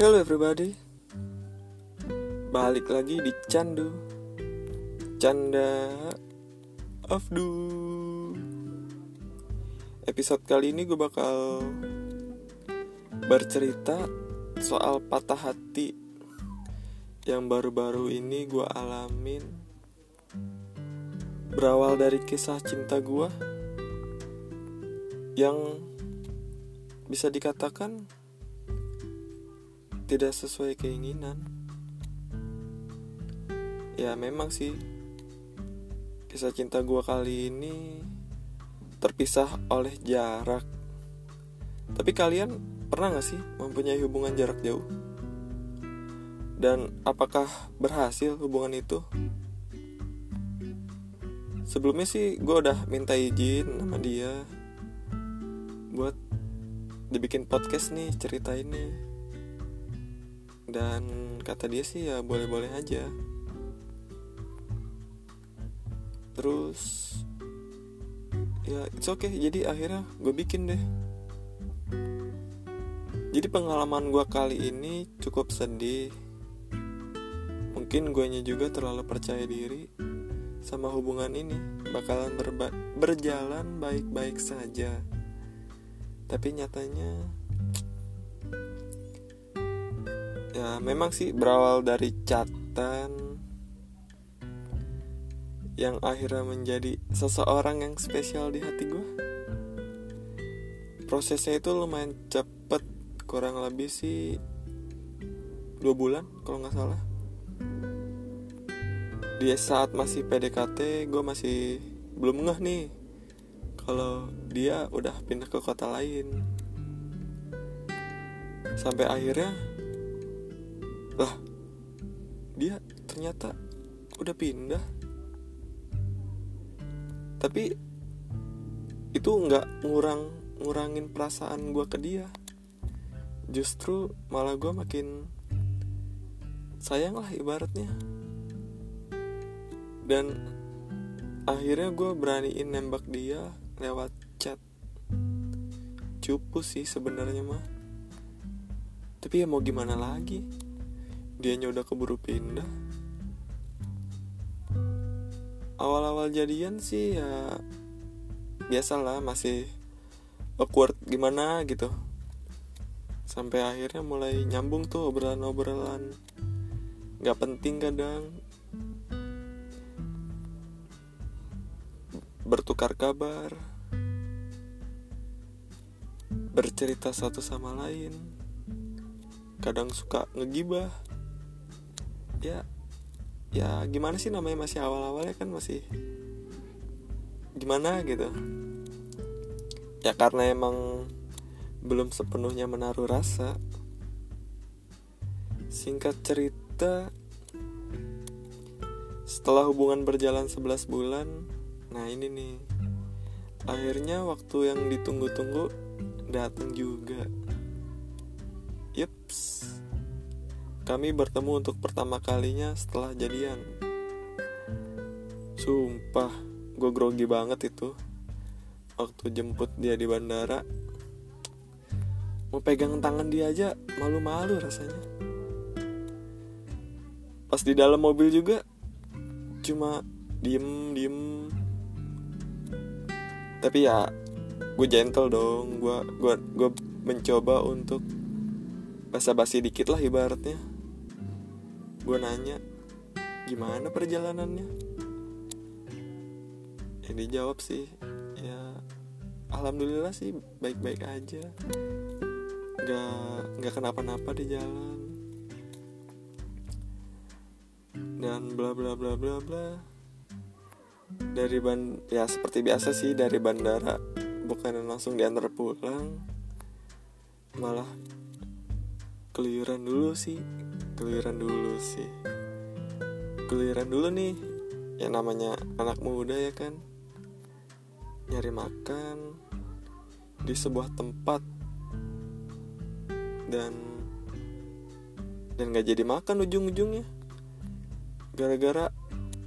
Hello everybody. Balik lagi di Candu. Canda Afdu. Episode kali ini gue bakal Bercerita Soal patah hati Yang baru-baru ini gue alamin. Berawal dari kisah cinta gue Yang Bisa dikatakan tidak sesuai keinginan. Ya memang sih kisah cinta gue kali ini terpisah oleh jarak. Tapi kalian pernah gak sih mempunyai hubungan jarak jauh? Dan apakah berhasil hubungan itu? Sebelumnya sih gue udah minta izin sama dia buat dibikin podcast nih cerita ini dan kata dia sih ya boleh-boleh aja. Terus ya it's okay. Jadi akhirnya gue bikin deh. Jadi pengalaman gue kali ini cukup sedih. Mungkin guanya juga terlalu percaya diri sama hubungan ini. Bakalan berjalan baik-baik saja. Tapi nyatanya ya memang sih berawal dari catatan yang akhirnya menjadi seseorang yang spesial di hati gue prosesnya itu lumayan cepet kurang lebih sih dua bulan kalau nggak salah. Dia saat masih PDKT gue masih belum ngeh nih kalau dia udah pindah ke kota lain. Sampai akhirnya lah dia ternyata udah pindah. Tapi itu nggak ngurang ngurangin perasaan gue ke dia. Justru malah gue makin sayang lah ibaratnya. Dan akhirnya gue beraniin nembak dia lewat chat. Cupu sih sebenarnya mah. Tapi ya mau gimana lagi dianya udah keburu pindah. Awal-awal jadian sih ya biasalah masih awkward gimana gitu. Sampai akhirnya mulai nyambung tuh obrolan-obrolan. Nggak penting kadang. Bertukar kabar. Bercerita satu sama lain. Kadang suka ngegibah ya ya gimana sih namanya masih awal-awalnya kan masih gimana gitu. Ya karena emang belum sepenuhnya menaruh rasa singkat cerita setelah hubungan berjalan 11 bulan nah ini nih akhirnya waktu yang ditunggu-tunggu datang juga. Yups kami bertemu untuk pertama kalinya setelah jadian. Sumpah, gue grogi banget itu. Waktu jemput dia di bandara, mau pegang tangan dia aja malu-malu rasanya. Pas di dalam mobil juga, cuma diem diem. Tapi ya, gue gentle dong. Gue gue gue mencoba untuk basa-basi dikit lah ibaratnya gue nanya gimana perjalanannya? Yang dijawab sih ya alhamdulillah sih baik-baik aja. Nggak nggak kenapa-napa di jalan. Dan bla bla bla bla bla. Dari ban ya seperti biasa sih dari bandara bukan langsung diantar pulang malah keluyuran dulu sih geliran dulu sih. Geliran dulu nih yang namanya anak muda ya kan. Nyari makan di sebuah tempat. Dan dan nggak jadi makan ujung-ujungnya. Gara-gara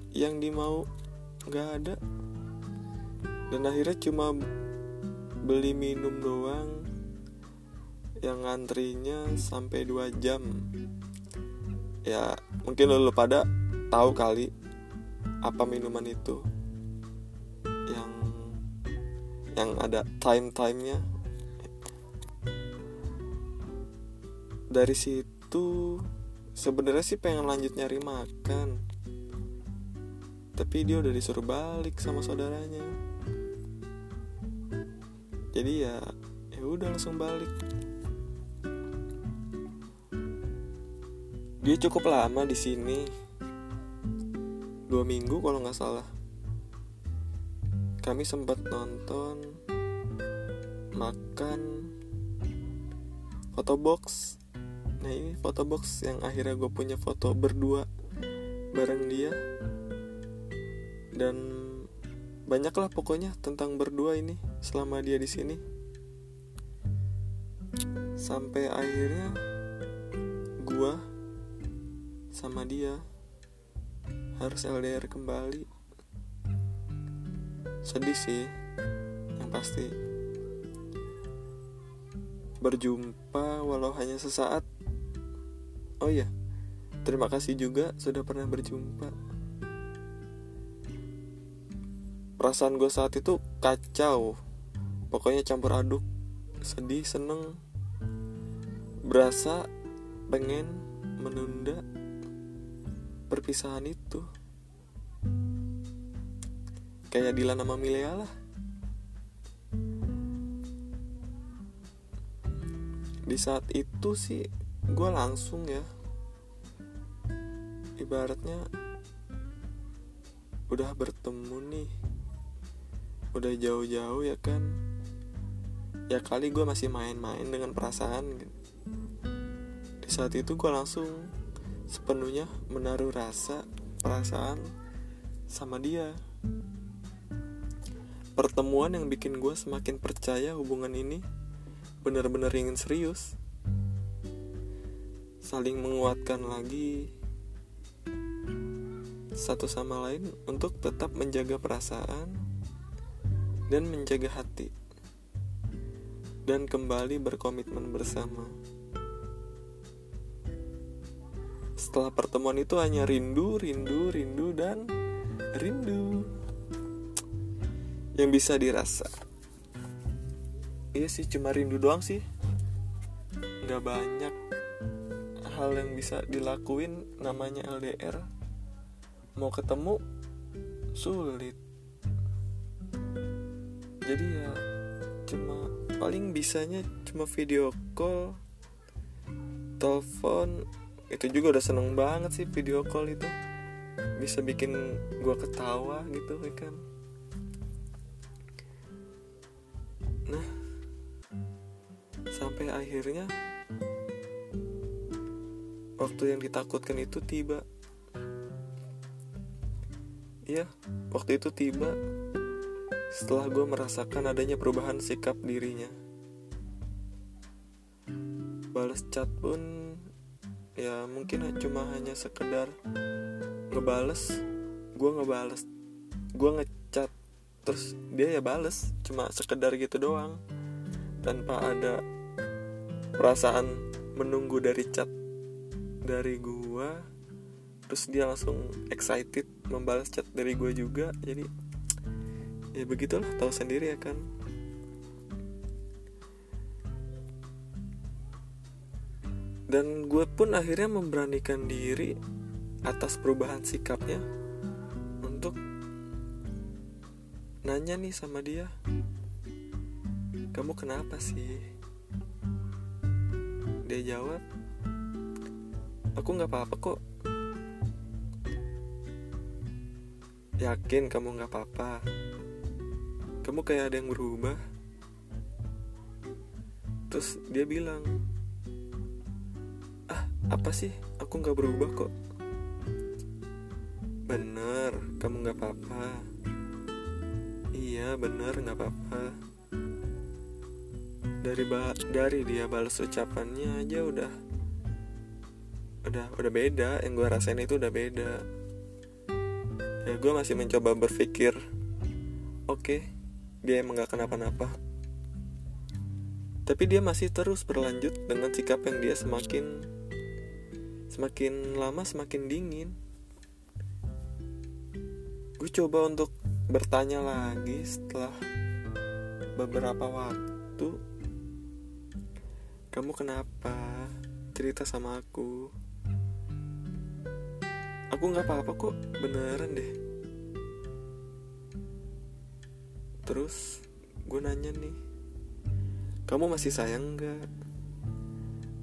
yang dimau nggak ada. Dan akhirnya cuma beli minum doang yang ngantrinya sampai 2 jam ya mungkin lo pada tahu kali apa minuman itu yang yang ada time timenya dari situ sebenarnya sih pengen lanjut nyari makan tapi dia udah disuruh balik sama saudaranya. Jadi ya ya udah langsung balik dia cukup lama di sini. Dua minggu kalau nggak salah. Kami sempat nonton makan foto box. Nah ini foto box yang akhirnya gue punya foto berdua bareng dia. Dan banyaklah pokoknya tentang berdua ini selama dia di sini. Sampai akhirnya gue sama dia. Harus LDR kembali. Sedih sih yang pasti. Berjumpa walau hanya sesaat. Oh iya terima kasih juga sudah pernah berjumpa. Perasaan gue saat itu kacau. Pokoknya campur aduk sedih seneng. Berasa pengen menunda perpisahan itu. Kayak Dilan sama Milea lah. Di saat itu sih gue langsung ya. Ibaratnya udah bertemu nih. Udah jauh-jauh ya kan. Ya kali gue masih main-main dengan perasaan. Di saat itu gue langsung sepenuhnya menaruh rasa perasaan sama dia pertemuan yang bikin gue semakin percaya hubungan ini benar-benar ingin serius saling menguatkan lagi satu sama lain untuk tetap menjaga perasaan dan menjaga hati dan kembali berkomitmen bersama. Setelah pertemuan itu hanya rindu, rindu, rindu, dan rindu yang bisa dirasa. Iya sih, cuma rindu doang sih. Gak banyak hal yang bisa dilakuin namanya LDR. Mau ketemu sulit. Jadi ya cuma paling bisanya cuma video call, telepon, itu juga udah seneng banget sih video call itu. Bisa bikin gue ketawa gitu ya kan? Nah sampai akhirnya waktu yang ditakutkan itu tiba. Iya, waktu itu tiba setelah gue merasakan adanya perubahan sikap dirinya. Balas chat pun ya mungkin cuma hanya sekedar ngebales. Gue ngebales. Gue ngecat. Terus dia ya bales cuma sekedar gitu doang. Tanpa ada perasaan menunggu dari chat dari gue terus dia langsung excited membalas chat dari gue juga. Jadi ya begitulah tahu sendiri ya kan dan gue pun akhirnya memberanikan diri atas perubahan sikapnya untuk nanya nih sama dia kamu kenapa sih? Dia jawab aku nggak apa-apa kok. Yakin kamu nggak apa-apa? Kamu kayak ada yang berubah? Terus dia bilang apa sih? Aku nggak berubah kok. Bener kamu nggak apa-apa. Iya bener nggak apa-apa. Dari ba dari dia balas ucapannya aja udah udah udah beda. Yang gue rasain itu udah beda. Ya gue masih mencoba berpikir oke okay, dia emang gak kenapa-napa. Tapi dia masih terus berlanjut dengan sikap yang dia semakin semakin lama semakin dingin. Gue coba untuk bertanya lagi setelah beberapa waktu. Kamu kenapa cerita sama aku? Aku nggak apa-apa kok beneran deh. Terus gue nanya nih kamu masih sayang nggak?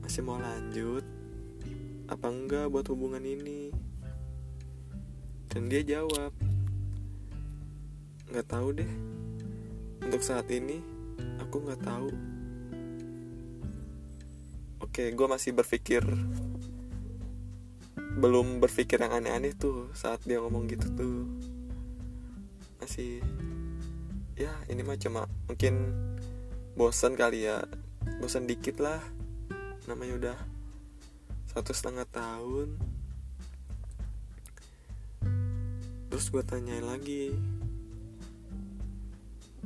Masih mau lanjut apa enggak buat hubungan ini? Dan dia jawab nggak tahu deh. Untuk saat ini aku nggak tahu. Oke gue masih berpikir belum berpikir yang aneh-aneh tuh saat dia ngomong gitu tuh. Masih ya ini mah cuma mungkin bosan kali ya. Bosan dikit lah namanya udah satu setengah tahun. Terus gue tanyain lagi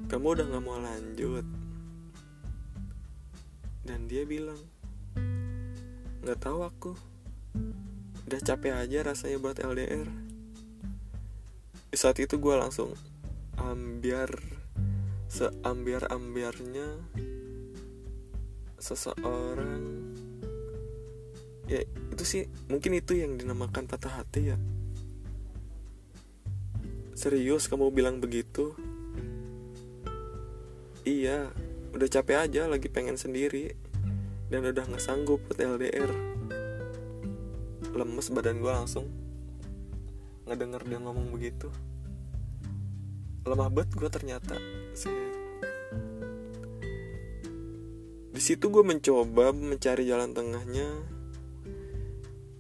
kamu udah gak mau lanjut? Dan dia bilang nggak tahu aku. Udah capek aja rasanya buat LDR di saat itu gue langsung ambiar seambiar-ambiarnya seseorang ya itu sih mungkin itu yang dinamakan patah hati ya. Serius kamu bilang begitu? Iya udah capek aja lagi pengen sendiri. Dan udah nggak sanggup buat LDR lemes badan gue langsung. Ngedenger dia ngomong begitu. Lemah banget gue ternyata di situ gue mencoba mencari jalan tengahnya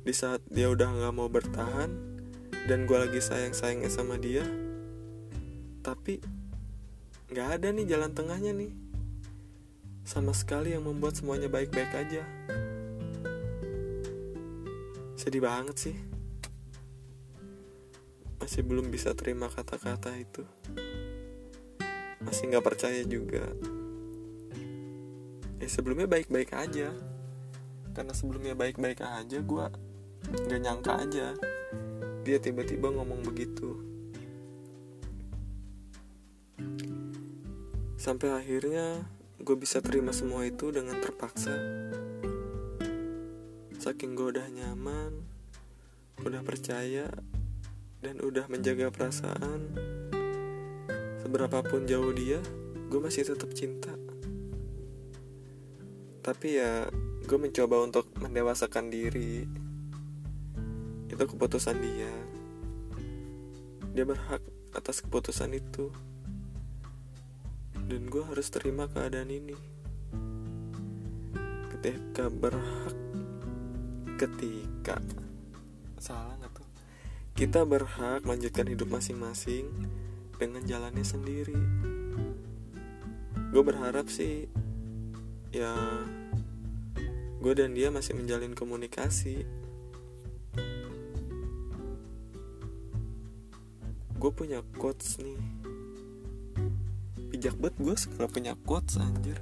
di saat dia udah nggak mau bertahan dan gue lagi sayang sayangnya sama dia tapi nggak ada nih jalan tengahnya nih. Sama sekali yang membuat semuanya baik-baik aja. Sedih banget sih. Masih belum bisa terima kata-kata itu. Masih nggak percaya juga. Ya sebelumnya baik-baik aja. Karena sebelumnya baik-baik aja gue nggak nyangka aja. Dia tiba-tiba ngomong begitu. Sampai akhirnya gue bisa terima semua itu dengan terpaksa. Saking gue udah nyaman udah percaya dan udah menjaga perasaan seberapapun jauh dia gue masih tetap cinta. Tapi ya gue mencoba untuk mendewasakan diri itu keputusan dia. Dia berhak atas keputusan itu. Dan gue harus terima keadaan ini. Ketika berhak ketika salah nggak tuh? Kita berhak melanjutkan hidup masing-masing dengan jalannya sendiri. Gue berharap sih ya gue dan dia masih menjalin komunikasi gue punya quotes nih bijak banget gue sekarang punya quotes anjir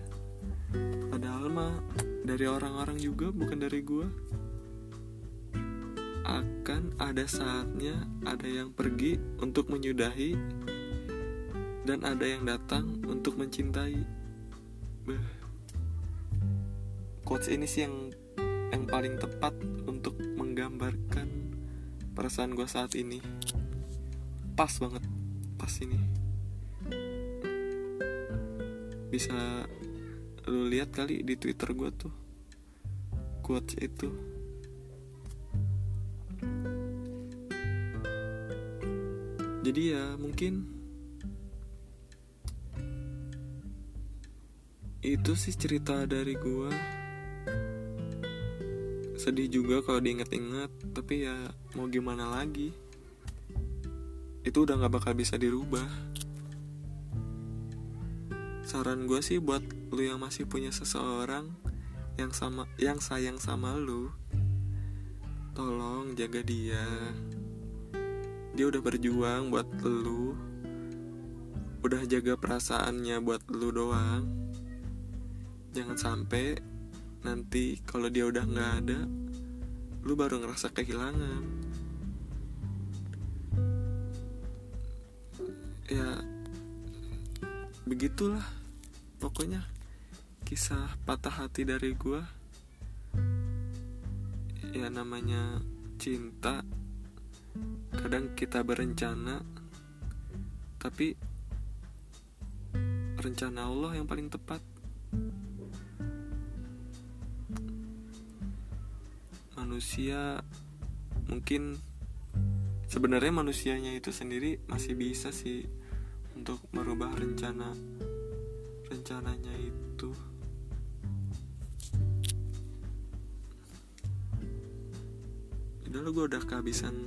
padahal mah dari orang-orang juga bukan dari gue akan ada saatnya ada yang pergi untuk menyudahi dan ada yang datang untuk mencintai. Beh. Quotes ini sih yang yang paling tepat untuk menggambarkan perasaan gue saat ini. Pas banget, pas ini. Bisa lu lihat kali di Twitter gue tuh quotes itu. jadi ya mungkin itu sih cerita dari gua sedih juga kalau diinget-inget tapi ya mau gimana lagi itu udah nggak bakal bisa dirubah. Saran gue sih buat lu yang masih punya seseorang yang sama yang sayang sama lu tolong jaga dia. Dia udah berjuang buat lu udah jaga perasaannya buat lu doang. Jangan sampai nanti kalau dia udah nggak ada lu baru ngerasa kehilangan ya begitulah. Pokoknya kisah patah hati dari gua. Ya namanya cinta. Kadang kita berencana tapi rencana Allah yang paling tepat. Manusia mungkin sebenarnya manusianya itu sendiri masih bisa sih untuk merubah rencana rencananya itu udah lo gue udah kehabisan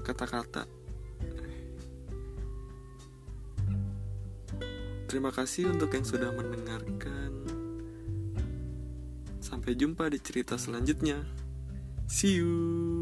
kata-kata Terima kasih untuk yang sudah mendengarkan. Sampai jumpa di cerita selanjutnya. See you.